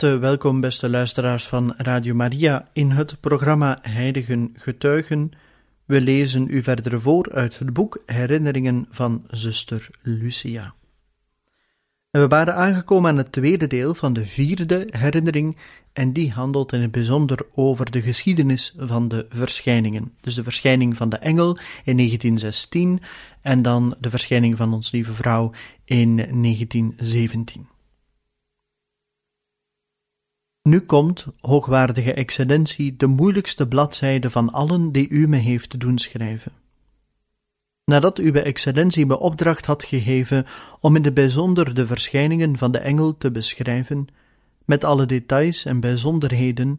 Welkom, beste luisteraars van Radio Maria, in het programma Heiligen Getuigen. We lezen u verder voor uit het boek Herinneringen van zuster Lucia. We waren aangekomen aan het tweede deel van de vierde herinnering, en die handelt in het bijzonder over de geschiedenis van de verschijningen. Dus de verschijning van de engel in 1916 en dan de verschijning van ons lieve vrouw in 1917. Nu komt, hoogwaardige excellentie, de moeilijkste bladzijde van allen die u me heeft doen schrijven. Nadat uw excellentie me opdracht had gegeven om in het bijzonder de verschijningen van de engel te beschrijven, met alle details en bijzonderheden,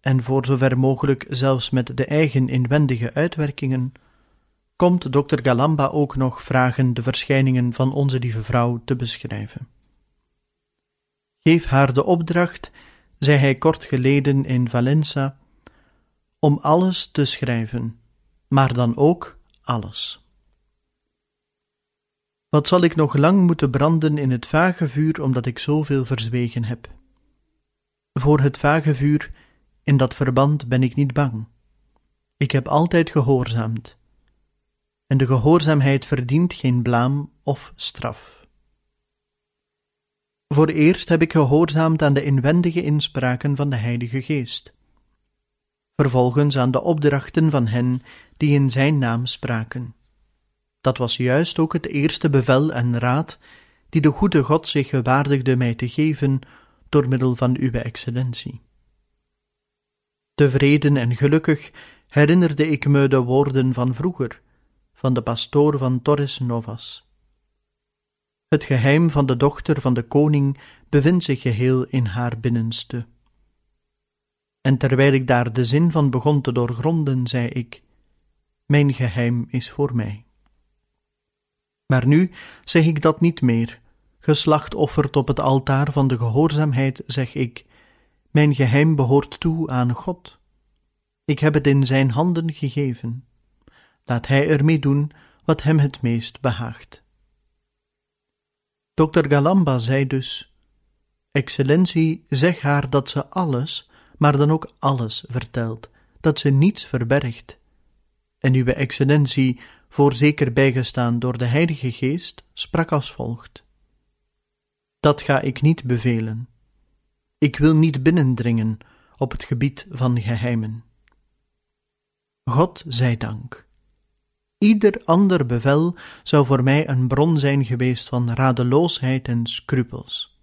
en voor zover mogelijk zelfs met de eigen inwendige uitwerkingen, komt dokter Galamba ook nog vragen de verschijningen van onze lieve vrouw te beschrijven. Geef haar de opdracht zei hij kort geleden in Valenza, om alles te schrijven, maar dan ook alles. Wat zal ik nog lang moeten branden in het vage vuur, omdat ik zoveel verzwegen heb? Voor het vage vuur, in dat verband ben ik niet bang. Ik heb altijd gehoorzaamd. En de gehoorzaamheid verdient geen blaam of straf. Voor eerst heb ik gehoorzaamd aan de inwendige inspraken van de Heilige Geest. Vervolgens aan de opdrachten van hen die in Zijn naam spraken. Dat was juist ook het eerste bevel en raad die de goede God zich gewaardigde mij te geven door middel van uw excellentie. Tevreden en gelukkig herinnerde ik me de woorden van vroeger, van de pastoor van Torres Novas. Het geheim van de dochter van de koning bevindt zich geheel in haar binnenste. En terwijl ik daar de zin van begon te doorgronden, zei ik: Mijn geheim is voor mij. Maar nu zeg ik dat niet meer. Geslachtofferd op het altaar van de gehoorzaamheid, zeg ik: Mijn geheim behoort toe aan God. Ik heb het in zijn handen gegeven. Laat hij ermee doen wat hem het meest behaagt. Dr. Galamba zei dus: Excellentie, zeg haar dat ze alles, maar dan ook alles vertelt, dat ze niets verbergt. En uw excellentie, voorzeker bijgestaan door de Heilige Geest, sprak als volgt: Dat ga ik niet bevelen. Ik wil niet binnendringen op het gebied van geheimen. God zij dank. Ieder ander bevel zou voor mij een bron zijn geweest van radeloosheid en scrupels.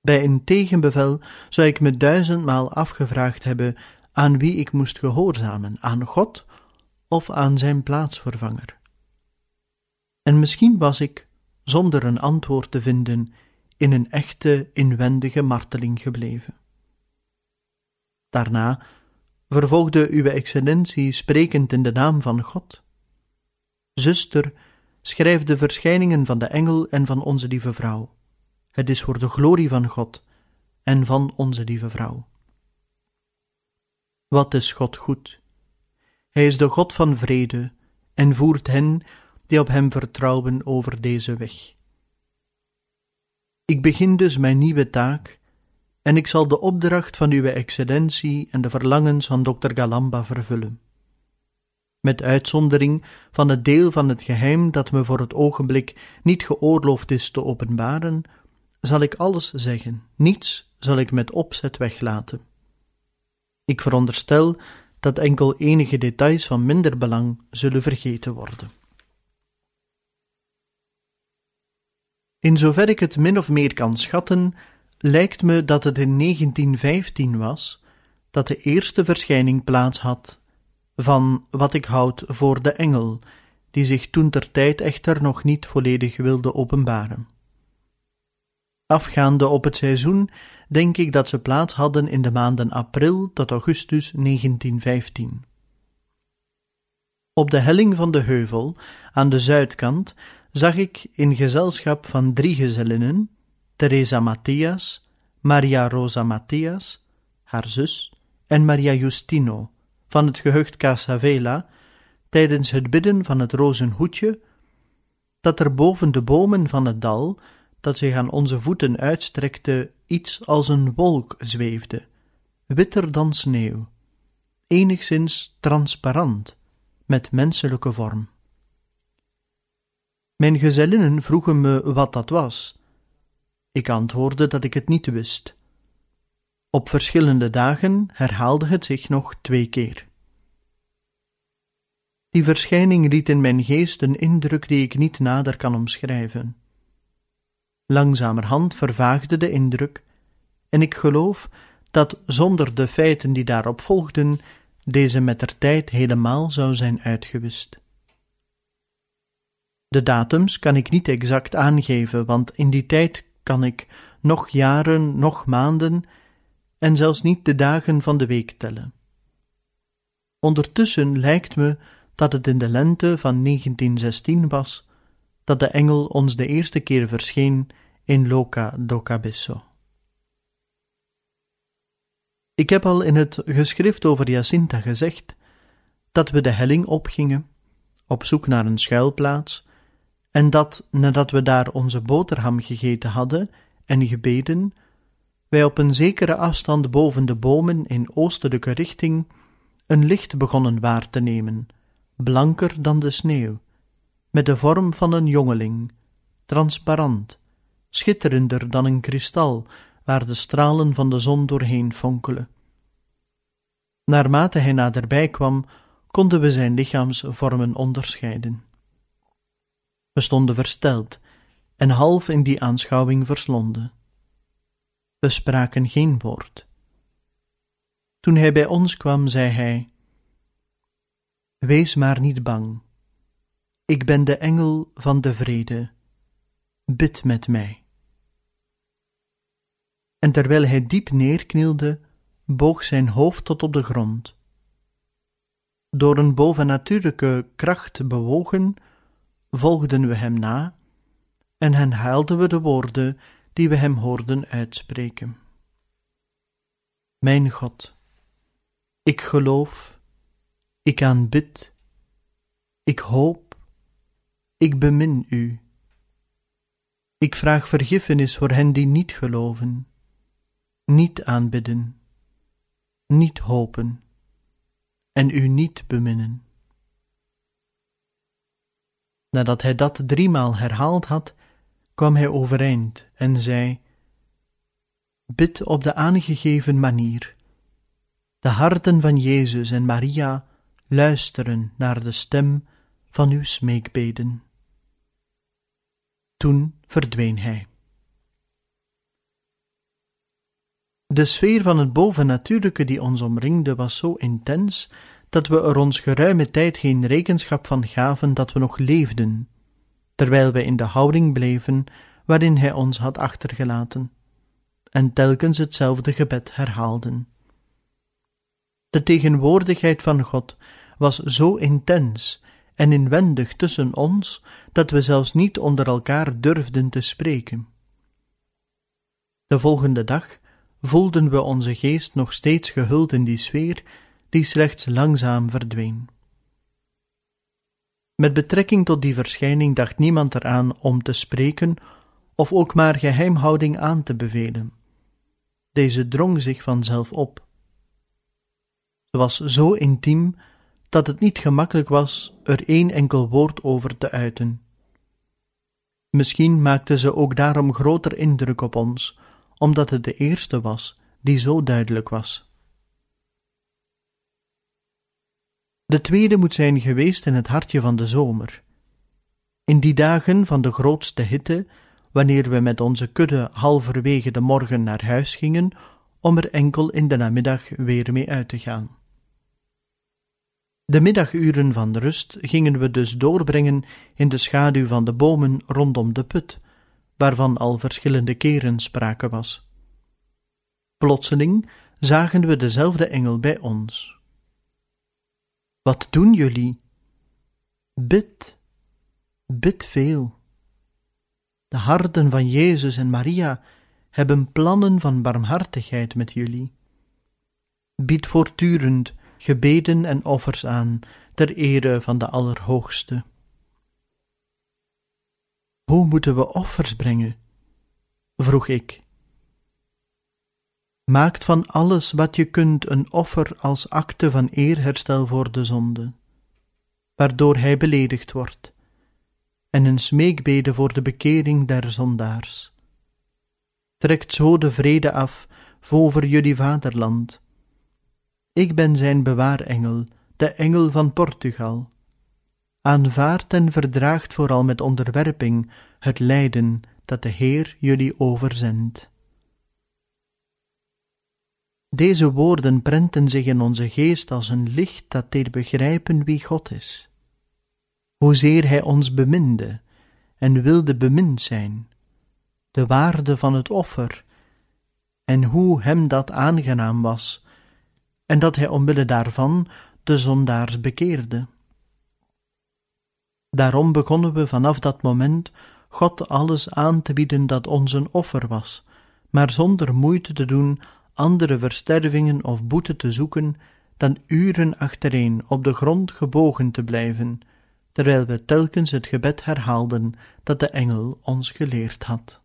Bij een tegenbevel zou ik me duizendmaal afgevraagd hebben aan wie ik moest gehoorzamen, aan God of aan zijn plaatsvervanger. En misschien was ik, zonder een antwoord te vinden, in een echte inwendige marteling gebleven. Daarna vervolgde uw excellentie sprekend in de naam van God. Zuster, schrijf de verschijningen van de engel en van onze lieve vrouw. Het is voor de glorie van God en van onze lieve vrouw. Wat is God goed? Hij is de God van vrede en voert hen die op hem vertrouwen over deze weg. Ik begin dus mijn nieuwe taak en ik zal de opdracht van uw excellentie en de verlangens van dokter Galamba vervullen. Met uitzondering van het deel van het geheim dat me voor het ogenblik niet geoorloofd is te openbaren, zal ik alles zeggen, niets zal ik met opzet weglaten. Ik veronderstel dat enkel enige details van minder belang zullen vergeten worden. In zover ik het min of meer kan schatten, lijkt me dat het in 1915 was dat de eerste verschijning plaats had van wat ik houd voor de engel, die zich toen ter tijd echter nog niet volledig wilde openbaren. Afgaande op het seizoen denk ik dat ze plaats hadden in de maanden april tot augustus 1915. Op de helling van de heuvel, aan de zuidkant, zag ik in gezelschap van drie gezellinnen, Teresa Matthias, Maria Rosa Matthias, haar zus, en Maria Justino, van het gehucht Casavela, tijdens het bidden van het rozenhoedje, dat er boven de bomen van het dal, dat zich aan onze voeten uitstrekte, iets als een wolk zweefde, witter dan sneeuw, enigszins transparant, met menselijke vorm. Mijn gezellinnen vroegen me wat dat was. Ik antwoordde dat ik het niet wist. Op verschillende dagen herhaalde het zich nog twee keer. Die verschijning liet in mijn geest een indruk die ik niet nader kan omschrijven. Langzamerhand vervaagde de indruk, en ik geloof dat zonder de feiten die daarop volgden, deze met der tijd helemaal zou zijn uitgewist. De datums kan ik niet exact aangeven, want in die tijd kan ik nog jaren, nog maanden en zelfs niet de dagen van de week tellen. Ondertussen lijkt me dat het in de lente van 1916 was dat de engel ons de eerste keer verscheen in Loca do Cabesso. Ik heb al in het geschrift over Jacinta gezegd dat we de helling opgingen, op zoek naar een schuilplaats, en dat, nadat we daar onze boterham gegeten hadden en gebeden, wij op een zekere afstand boven de bomen in oostelijke richting een licht begonnen waar te nemen, blanker dan de sneeuw, met de vorm van een jongeling, transparant, schitterender dan een kristal, waar de stralen van de zon doorheen fonkelen. Naarmate hij naderbij kwam, konden we zijn lichaamsvormen onderscheiden. We stonden versteld en half in die aanschouwing verslonden. We spraken geen woord. Toen hij bij ons kwam, zei hij: Wees maar niet bang. Ik ben de engel van de vrede. Bid met mij. En terwijl hij diep neerknielde, boog zijn hoofd tot op de grond. Door een bovennatuurlijke kracht bewogen, volgden we hem na en herhaalden we de woorden die we hem hoorden uitspreken. Mijn God, ik geloof, ik aanbid, ik hoop, ik bemin u. Ik vraag vergiffenis voor hen die niet geloven, niet aanbidden, niet hopen en u niet beminnen. Nadat hij dat driemaal herhaald had, kwam hij overeind en zei: Bid op de aangegeven manier. De harten van Jezus en Maria luisteren naar de stem van uw smeekbeden. Toen verdween hij. De sfeer van het bovennatuurlijke die ons omringde was zo intens dat we er ons geruime tijd geen rekenschap van gaven dat we nog leefden, terwijl wij in de houding bleven waarin Hij ons had achtergelaten, en telkens hetzelfde gebed herhaalden. De tegenwoordigheid van God was zo intens en inwendig tussen ons dat we zelfs niet onder elkaar durfden te spreken. De volgende dag voelden we onze geest nog steeds gehuld in die sfeer die slechts langzaam verdween. Met betrekking tot die verschijning dacht niemand eraan om te spreken of ook maar geheimhouding aan te bevelen. Deze drong zich vanzelf op. Ze was zo intiem dat het niet gemakkelijk was er één enkel woord over te uiten. Misschien maakte ze ook daarom groter indruk op ons, omdat het de eerste was die zo duidelijk was. De tweede moet zijn geweest in het hartje van de zomer. In die dagen van de grootste hitte, wanneer we met onze kudde halverwege de morgen naar huis gingen, om er enkel in de namiddag weer mee uit te gaan. De middaguren van rust gingen we dus doorbrengen in de schaduw van de bomen rondom de put, waarvan al verschillende keren sprake was. Plotseling zagen we dezelfde engel bij ons. Wat doen jullie? Bid, bid veel. De harten van Jezus en Maria hebben plannen van barmhartigheid met jullie. Bied voortdurend gebeden en offers aan ter ere van de Allerhoogste. Hoe moeten we offers brengen? vroeg ik. Maakt van alles wat je kunt een offer als acte van eerherstel voor de zonde, waardoor hij beledigd wordt, en een smeekbede voor de bekering der zondaars. Trekt zo de vrede af over jullie vaderland. Ik ben zijn bewaarengel, de engel van Portugal. Aanvaardt en verdraagt vooral met onderwerping het lijden dat de Heer jullie overzendt. Deze woorden prenten zich in onze geest als een licht dat deed begrijpen wie God is. Hoezeer Hij ons beminde en wilde bemind zijn, de waarde van het offer en hoe Hem dat aangenaam was, en dat Hij omwille daarvan de zondaars bekeerde. Daarom begonnen we vanaf dat moment God alles aan te bieden dat ons een offer was, maar zonder moeite te doen andere verstervingen of boete te zoeken dan uren achtereen op de grond gebogen te blijven, terwijl we telkens het gebed herhaalden dat de engel ons geleerd had.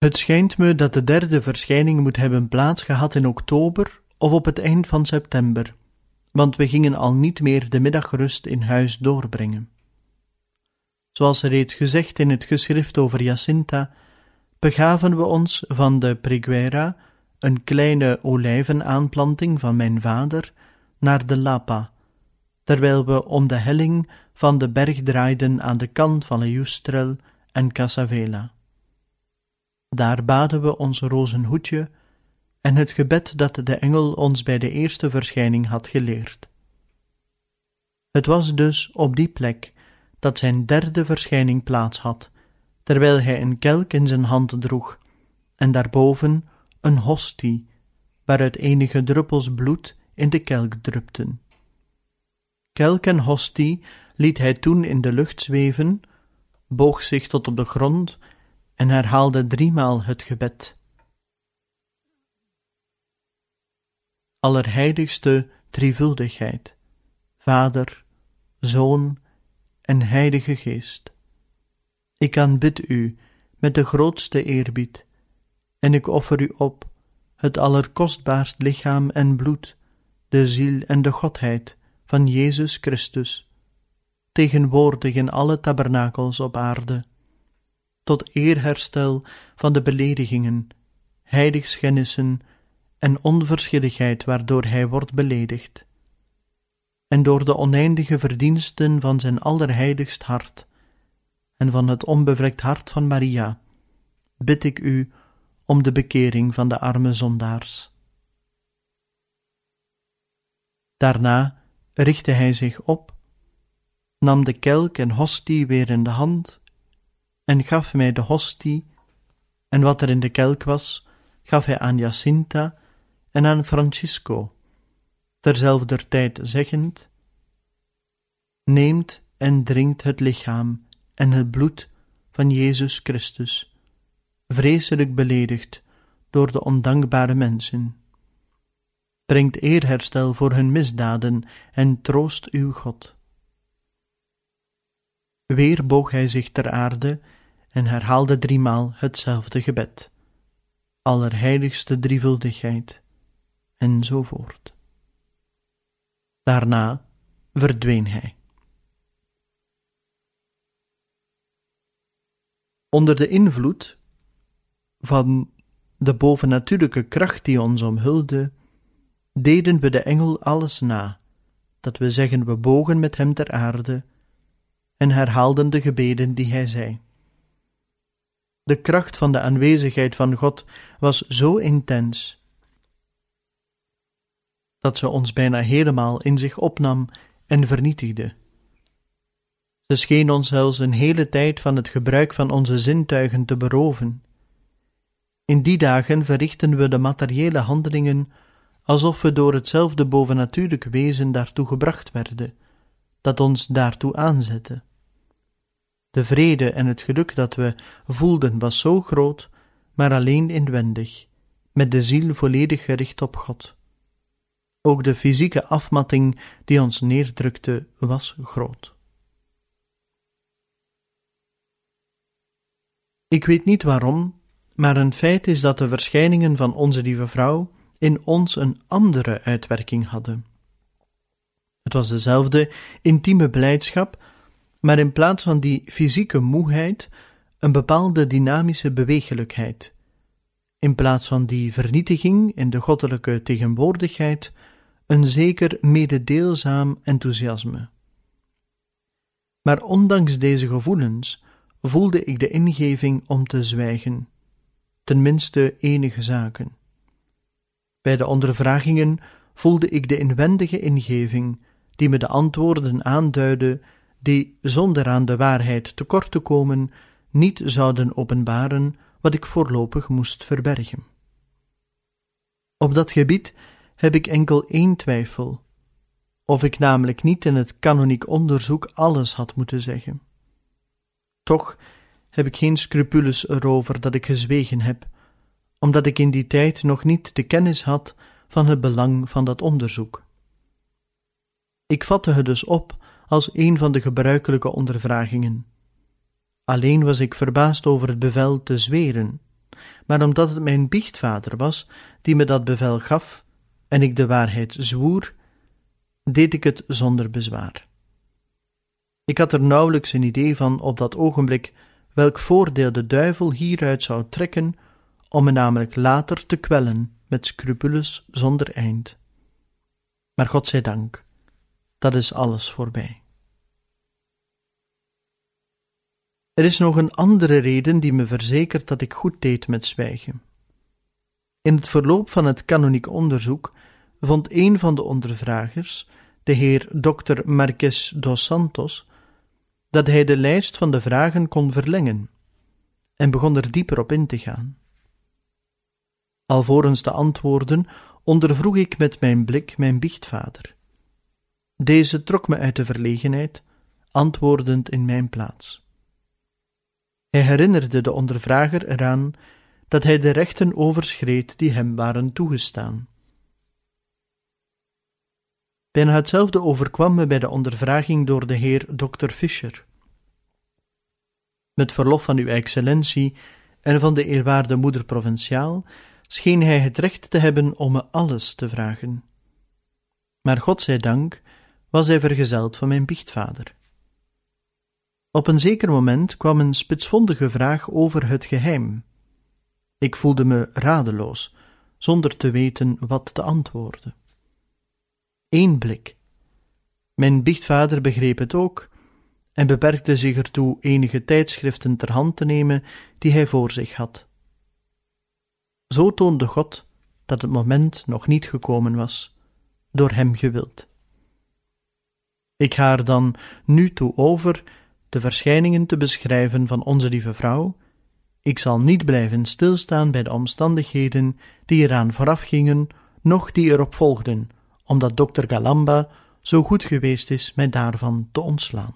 Het schijnt me dat de derde verschijning moet hebben plaatsgehad in oktober of op het eind van september, want we gingen al niet meer de middagrust in huis doorbrengen. Zoals reeds gezegd in het geschrift over Jacinta, begaven we ons van de Preguera, een kleine olijvenaanplanting van mijn vader, naar de Lapa, terwijl we om de helling van de berg draaiden aan de kant van Leustrel en Casavela. Daar baden we ons rozenhoedje en het gebed dat de engel ons bij de eerste verschijning had geleerd. Het was dus op die plek dat zijn derde verschijning plaats had, terwijl hij een kelk in zijn hand droeg, en daarboven een hostie, waaruit enige druppels bloed in de kelk drupten. Kelk en hostie liet hij toen in de lucht zweven, boog zich tot op de grond en herhaalde driemaal het gebed. Allerheiligste drievuldigheid, Vader, Zoon en Heilige Geest. Ik aanbid u met de grootste eerbied, en ik offer u op het allerkostbaarst lichaam en bloed, de ziel en de godheid van Jezus Christus, tegenwoordig in alle tabernakels op aarde, tot eerherstel van de beledigingen, heiligschennissen en onverschilligheid waardoor hij wordt beledigd, en door de oneindige verdiensten van zijn allerheiligst hart en van het onbevlekt hart van Maria, bid ik u om de bekering van de arme zondaars. Daarna richtte hij zich op, nam de kelk en hostie weer in de hand en gaf mij de hostie, en wat er in de kelk was, gaf hij aan Jacinta en aan Francisco, terzelfder tijd zeggend: Neemt en drinkt het lichaam en het bloed van Jezus Christus, vreselijk beledigd door de ondankbare mensen. Brengt eerherstel voor hun misdaden en troost uw God. Weer boog hij zich ter aarde en herhaalde driemaal hetzelfde gebed. Allerheiligste drievuldigheid, enzovoort. Daarna verdween hij. Onder de invloed van de bovennatuurlijke kracht die ons omhulde, deden we de engel alles na, dat we zeggen we bogen met hem ter aarde en herhaalden de gebeden die hij zei. De kracht van de aanwezigheid van God was zo intens dat ze ons bijna helemaal in zich opnam en vernietigde. Ze scheen ons zelfs een hele tijd van het gebruik van onze zintuigen te beroven. In die dagen verrichten we de materiële handelingen alsof we door hetzelfde bovennatuurlijk wezen daartoe gebracht werden, dat ons daartoe aanzette. De vrede en het geluk dat we voelden was zo groot, maar alleen inwendig, met de ziel volledig gericht op God. Ook de fysieke afmatting die ons neerdrukte was groot. Ik weet niet waarom, maar een feit is dat de verschijningen van onze lieve vrouw in ons een andere uitwerking hadden. Het was dezelfde intieme blijdschap, maar in plaats van die fysieke moeheid een bepaalde dynamische bewegelijkheid. In plaats van die vernietiging in de goddelijke tegenwoordigheid, een zeker mededeelzaam enthousiasme. Maar ondanks deze gevoelens voelde ik de ingeving om te zwijgen, tenminste enige zaken. Bij de ondervragingen voelde ik de inwendige ingeving, die me de antwoorden aanduidde, die, zonder aan de waarheid tekort te komen, niet zouden openbaren wat ik voorlopig moest verbergen. Op dat gebied heb ik enkel één twijfel, of ik namelijk niet in het kanoniek onderzoek alles had moeten zeggen. Toch heb ik geen scrupules erover dat ik gezwegen heb, omdat ik in die tijd nog niet de kennis had van het belang van dat onderzoek. Ik vatte het dus op als een van de gebruikelijke ondervragingen. Alleen was ik verbaasd over het bevel te zweren, maar omdat het mijn biechtvader was die me dat bevel gaf en ik de waarheid zwoer, deed ik het zonder bezwaar. Ik had er nauwelijks een idee van op dat ogenblik welk voordeel de duivel hieruit zou trekken om me namelijk later te kwellen met scrupules zonder eind. Maar God zij dank, dat is alles voorbij. Er is nog een andere reden die me verzekert dat ik goed deed met zwijgen. In het verloop van het kanoniek onderzoek vond een van de ondervragers, de heer Dr. Marques dos Santos, dat hij de lijst van de vragen kon verlengen en begon er dieper op in te gaan. Alvorens de antwoorden ondervroeg ik met mijn blik mijn biechtvader. Deze trok me uit de verlegenheid, antwoordend in mijn plaats. Hij herinnerde de ondervrager eraan dat hij de rechten overschreed die hem waren toegestaan. Bijna hetzelfde overkwam me bij de ondervraging door de heer Dr. Fischer. Met verlof van uw excellentie en van de eerwaarde moeder provinciaal scheen hij het recht te hebben om me alles te vragen. Maar God zij dank was hij vergezeld van mijn biechtvader. Op een zeker moment kwam een spitsvondige vraag over het geheim. Ik voelde me radeloos, zonder te weten wat te antwoorden. Eén blik. Mijn biechtvader begreep het ook en beperkte zich ertoe enige tijdschriften ter hand te nemen die hij voor zich had. Zo toonde God dat het moment nog niet gekomen was, door hem gewild. Ik ga er dan nu toe over de verschijningen te beschrijven van onze lieve vrouw. Ik zal niet blijven stilstaan bij de omstandigheden die eraan voorafgingen, noch die erop volgden, omdat dokter Galamba zo goed geweest is mij daarvan te ontslaan.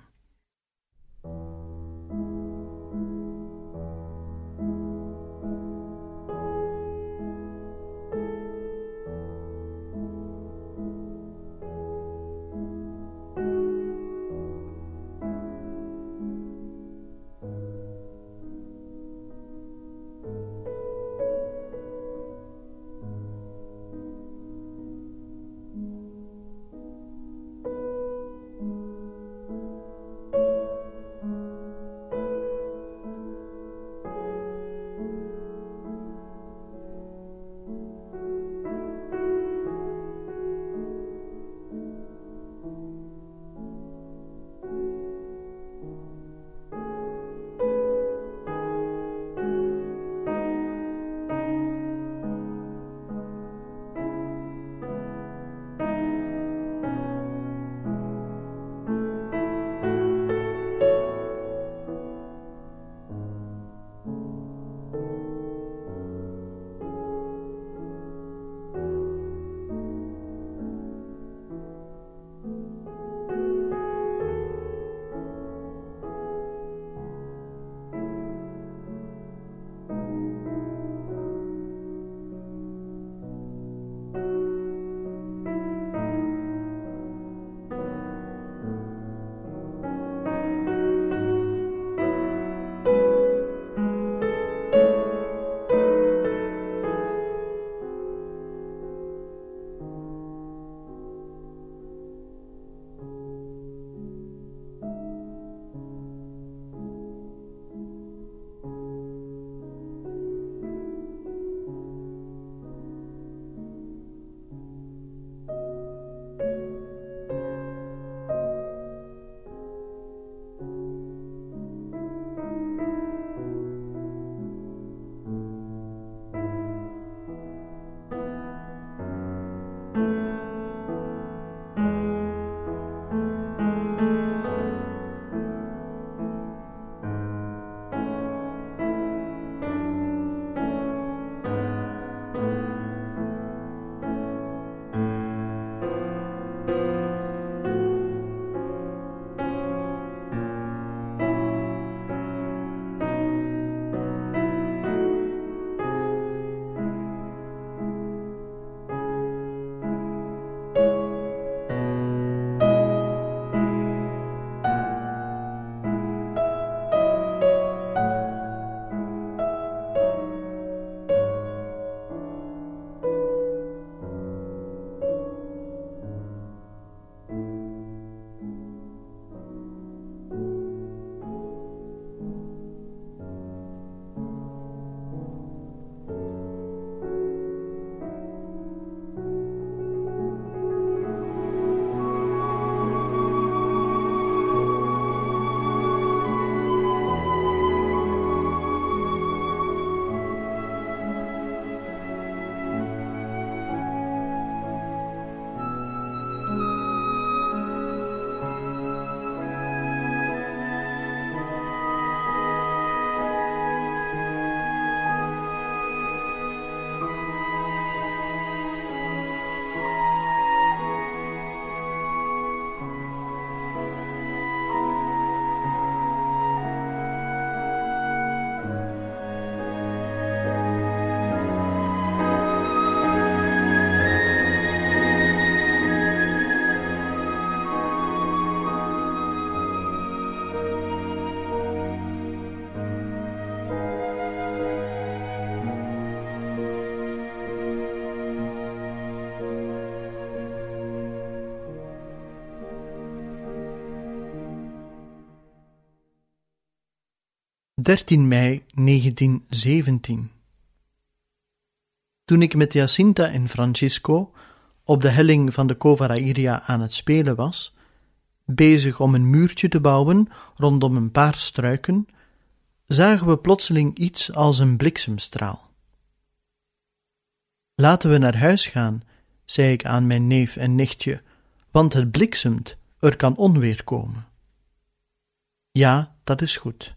13 mei 1917 Toen ik met Jacinta en Francisco op de helling van de Covarairia aan het spelen was, bezig om een muurtje te bouwen rondom een paar struiken, zagen we plotseling iets als een bliksemstraal. Laten we naar huis gaan, zei ik aan mijn neef en nichtje, want het bliksemt, er kan onweer komen. Ja, dat is goed.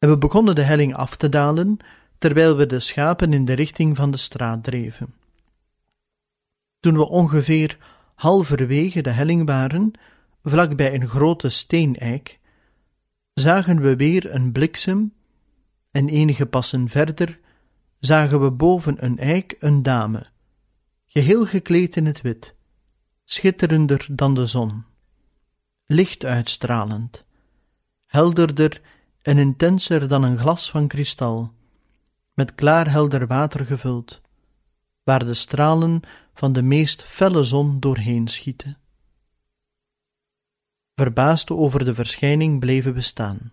En we begonnen de helling af te dalen, terwijl we de schapen in de richting van de straat dreven. Toen we ongeveer halverwege de helling waren, vlakbij een grote steeneik, zagen we weer een bliksem, en enige passen verder zagen we boven een eik een dame, geheel gekleed in het wit, schitterender dan de zon, licht uitstralend, helderder en intenser dan een glas van kristal, met klaarhelder water gevuld, waar de stralen van de meest felle zon doorheen schieten. Verbaasd over de verschijning bleven we staan.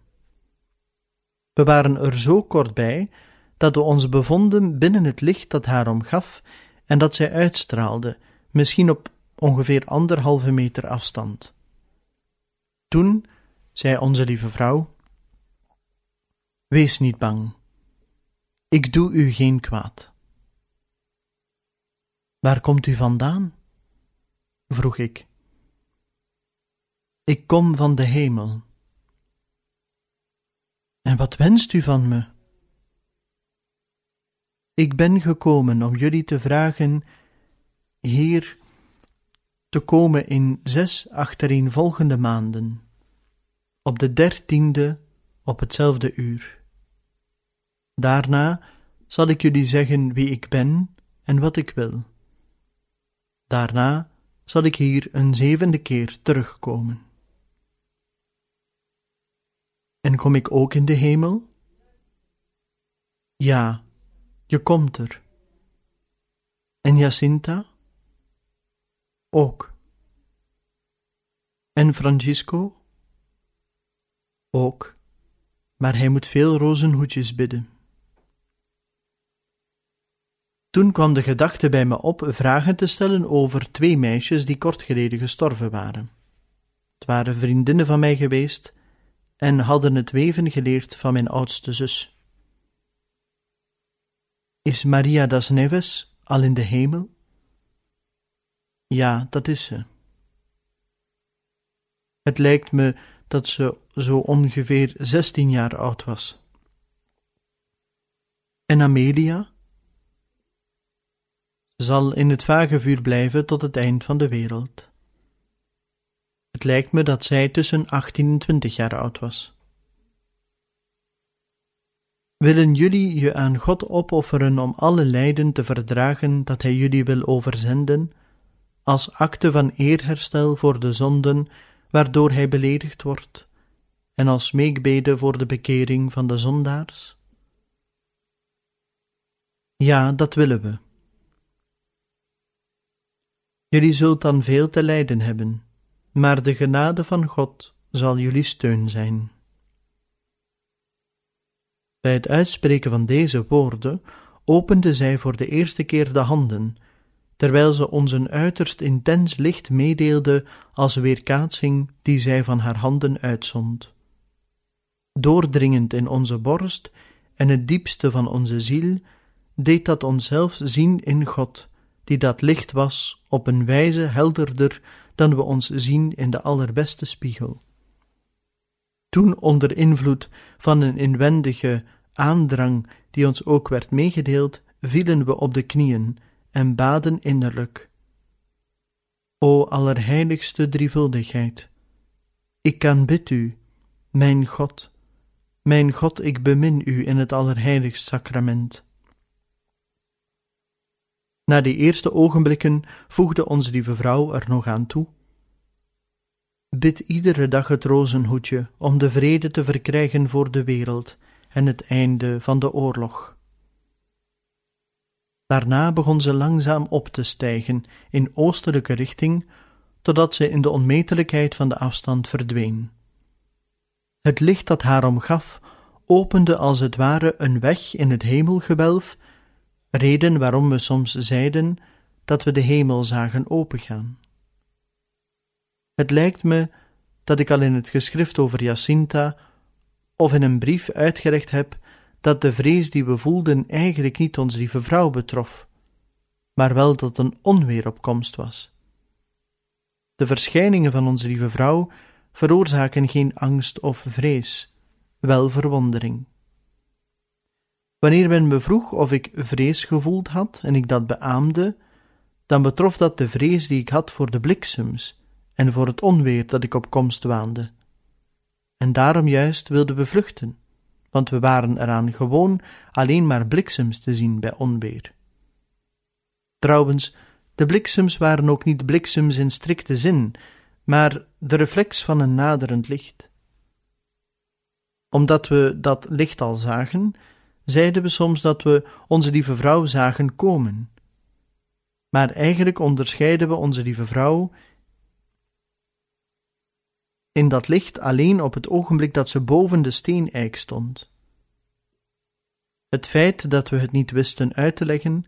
We waren er zo kort bij dat we ons bevonden binnen het licht dat haar omgaf en dat zij uitstraalde, misschien op ongeveer anderhalve meter afstand. Toen zei onze lieve vrouw: Wees niet bang, ik doe u geen kwaad. Waar komt u vandaan? vroeg ik. Ik kom van de hemel. En wat wenst u van me? Ik ben gekomen om jullie te vragen hier te komen in zes achtereenvolgende maanden, op de dertiende op hetzelfde uur. Daarna zal ik jullie zeggen wie ik ben en wat ik wil. Daarna zal ik hier een zevende keer terugkomen. En kom ik ook in de hemel? Ja, je komt er. En Jacinta? Ook. En Francisco? Ook. Maar hij moet veel rozenhoedjes bidden. Toen kwam de gedachte bij me op vragen te stellen over twee meisjes die kort geleden gestorven waren. Het waren vriendinnen van mij geweest en hadden het weven geleerd van mijn oudste zus. Is Maria das Neves al in de hemel? Ja, dat is ze. Het lijkt me dat ze zo ongeveer zestien jaar oud was. En Amelia? Zal in het vagevuur blijven tot het eind van de wereld. Het lijkt me dat zij tussen achttien en twintig jaar oud was. Willen jullie je aan God opofferen om alle lijden te verdragen dat Hij jullie wil overzenden, als acte van eerherstel voor de zonden waardoor Hij beledigd wordt, en als meekbede voor de bekering van de zondaars? Ja, dat willen we. Jullie zult dan veel te lijden hebben, maar de genade van God zal jullie steun zijn. Bij het uitspreken van deze woorden opende zij voor de eerste keer de handen, terwijl ze ons een uiterst intens licht meedeelde als weerkaatsing die zij van haar handen uitzond. Doordringend in onze borst en het diepste van onze ziel, deed dat onszelf zien in God, die dat licht was, op een wijze helderder dan we ons zien in de allerbeste spiegel. Toen onder invloed van een inwendige aandrang die ons ook werd meegedeeld, vielen we op de knieën en baden innerlijk. O allerheiligste drievuldigheid, ik kan bid u, mijn God, mijn God, ik bemin u in het allerheiligst sacrament. Na die eerste ogenblikken voegde onze lieve vrouw er nog aan toe. Bid iedere dag het rozenhoedje om de vrede te verkrijgen voor de wereld en het einde van de oorlog. Daarna begon ze langzaam op te stijgen in oostelijke richting, totdat ze in de onmetelijkheid van de afstand verdween. Het licht dat haar omgaf, opende als het ware een weg in het hemelgewelf, reden waarom we soms zeiden dat we de hemel zagen opengaan. Het lijkt me dat ik al in het geschrift over Jacinta of in een brief uitgelegd heb dat de vrees die we voelden eigenlijk niet onze lieve vrouw betrof, maar wel dat een onweer op komst was. De verschijningen van onze lieve vrouw veroorzaken geen angst of vrees, wel verwondering. Wanneer men me vroeg of ik vrees gevoeld had en ik dat beaamde, dan betrof dat de vrees die ik had voor de bliksems en voor het onweer dat ik op komst waande. En daarom juist wilden we vluchten, want we waren eraan gewoon alleen maar bliksems te zien bij onweer. Trouwens, de bliksems waren ook niet bliksems in strikte zin, maar de reflex van een naderend licht. Omdat we dat licht al zagen, zeiden we soms dat we onze lieve vrouw zagen komen. Maar eigenlijk onderscheiden we onze lieve vrouw in dat licht alleen op het ogenblik dat ze boven de steeneik stond. Het feit dat we het niet wisten uit te leggen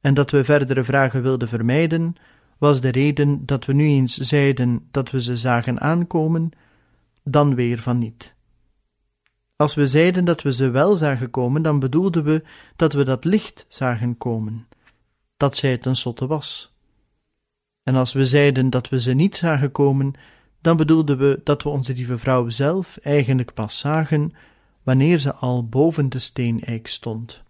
en dat we verdere vragen wilden vermijden, was de reden dat we nu eens zeiden dat we ze zagen aankomen, dan weer van niet. Als we zeiden dat we ze wel zagen komen, dan bedoelden we dat we dat licht zagen komen, dat zij tenslotte was. En als we zeiden dat we ze niet zagen komen, dan bedoelden we dat we onze lieve vrouw zelf eigenlijk pas zagen wanneer ze al boven de steeneik stond.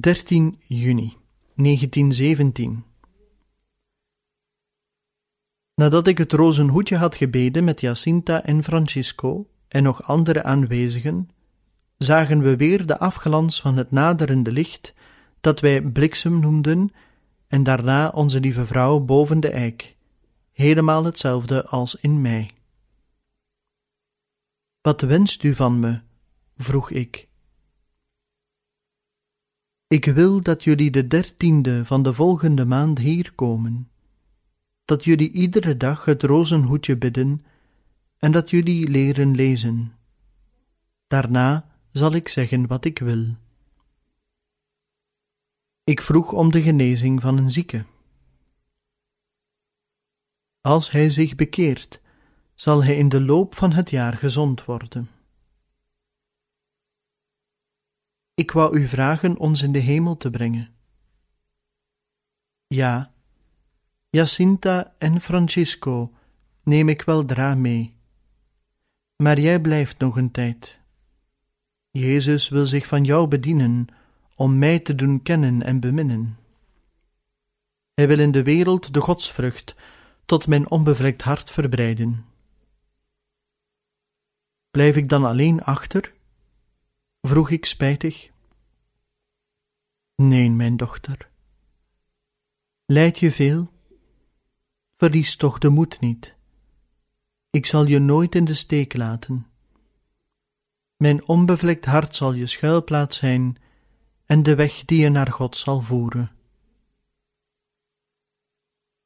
13 juni 1917 Nadat ik het rozenhoedje had gebeden met Jacinta en Francisco en nog andere aanwezigen, zagen we weer de afglans van het naderende licht dat wij bliksem noemden en daarna onze lieve vrouw boven de eik, helemaal hetzelfde als in mei. Wat wenst u van me? vroeg ik. Ik wil dat jullie de dertiende van de volgende maand hier komen, dat jullie iedere dag het rozenhoedje bidden en dat jullie leren lezen. Daarna zal ik zeggen wat ik wil. Ik vroeg om de genezing van een zieke. Als hij zich bekeert, zal hij in de loop van het jaar gezond worden. Ik wou u vragen ons in de hemel te brengen. Ja, Jacinta en Francisco neem ik weldra mee. Maar jij blijft nog een tijd. Jezus wil zich van jou bedienen om mij te doen kennen en beminnen. Hij wil in de wereld de godsvrucht tot mijn onbevlekt hart verbreiden. Blijf ik dan alleen achter? vroeg ik spijtig. Nee, mijn dochter. Leid je veel? Verlies toch de moed niet. Ik zal je nooit in de steek laten. Mijn onbevlekt hart zal je schuilplaats zijn en de weg die je naar God zal voeren.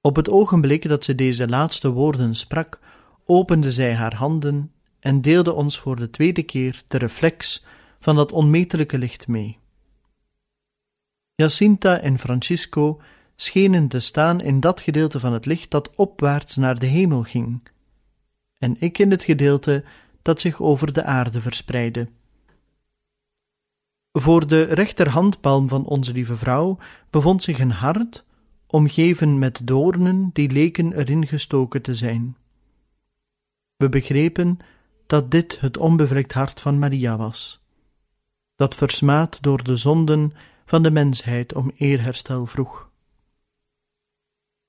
Op het ogenblik dat ze deze laatste woorden sprak, opende zij haar handen en deelde ons voor de tweede keer de reflex van dat onmetelijke licht mee. Jacinta en Francisco schenen te staan in dat gedeelte van het licht dat opwaarts naar de hemel ging, en ik in het gedeelte dat zich over de aarde verspreidde. Voor de rechterhandpalm van onze lieve vrouw bevond zich een hart, omgeven met doornen die leken erin gestoken te zijn. We begrepen dat dit het onbevlekt hart van Maria was, dat versmaad door de zonden van de mensheid om eerherstel vroeg.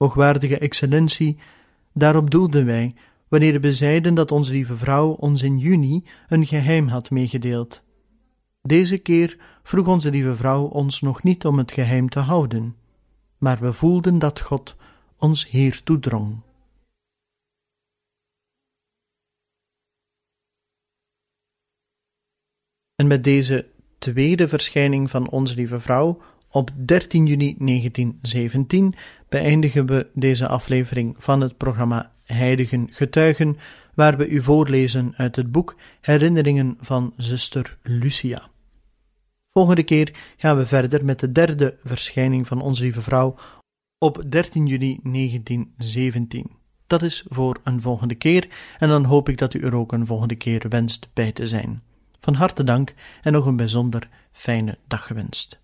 Hoogwaardige excellentie, daarop doelden wij wanneer we zeiden dat onze lieve vrouw ons in juni een geheim had meegedeeld deze keer vroeg onze lieve vrouw ons nog niet om het geheim te houden, maar we voelden dat God ons hiertoe drong. En met deze tweede verschijning van onze lieve vrouw Op 13 juni 1917 beëindigen we deze aflevering van het programma Heiligen Getuigen, waar we u voorlezen uit het boek Herinneringen van zuster Lucia. Volgende keer gaan we verder met de derde verschijning van Onze Lieve Vrouw op 13 juni 1917. Dat is voor een volgende keer en dan hoop ik dat u er ook een volgende keer wenst bij te zijn. Van harte dank en nog een bijzonder fijne dag gewenst.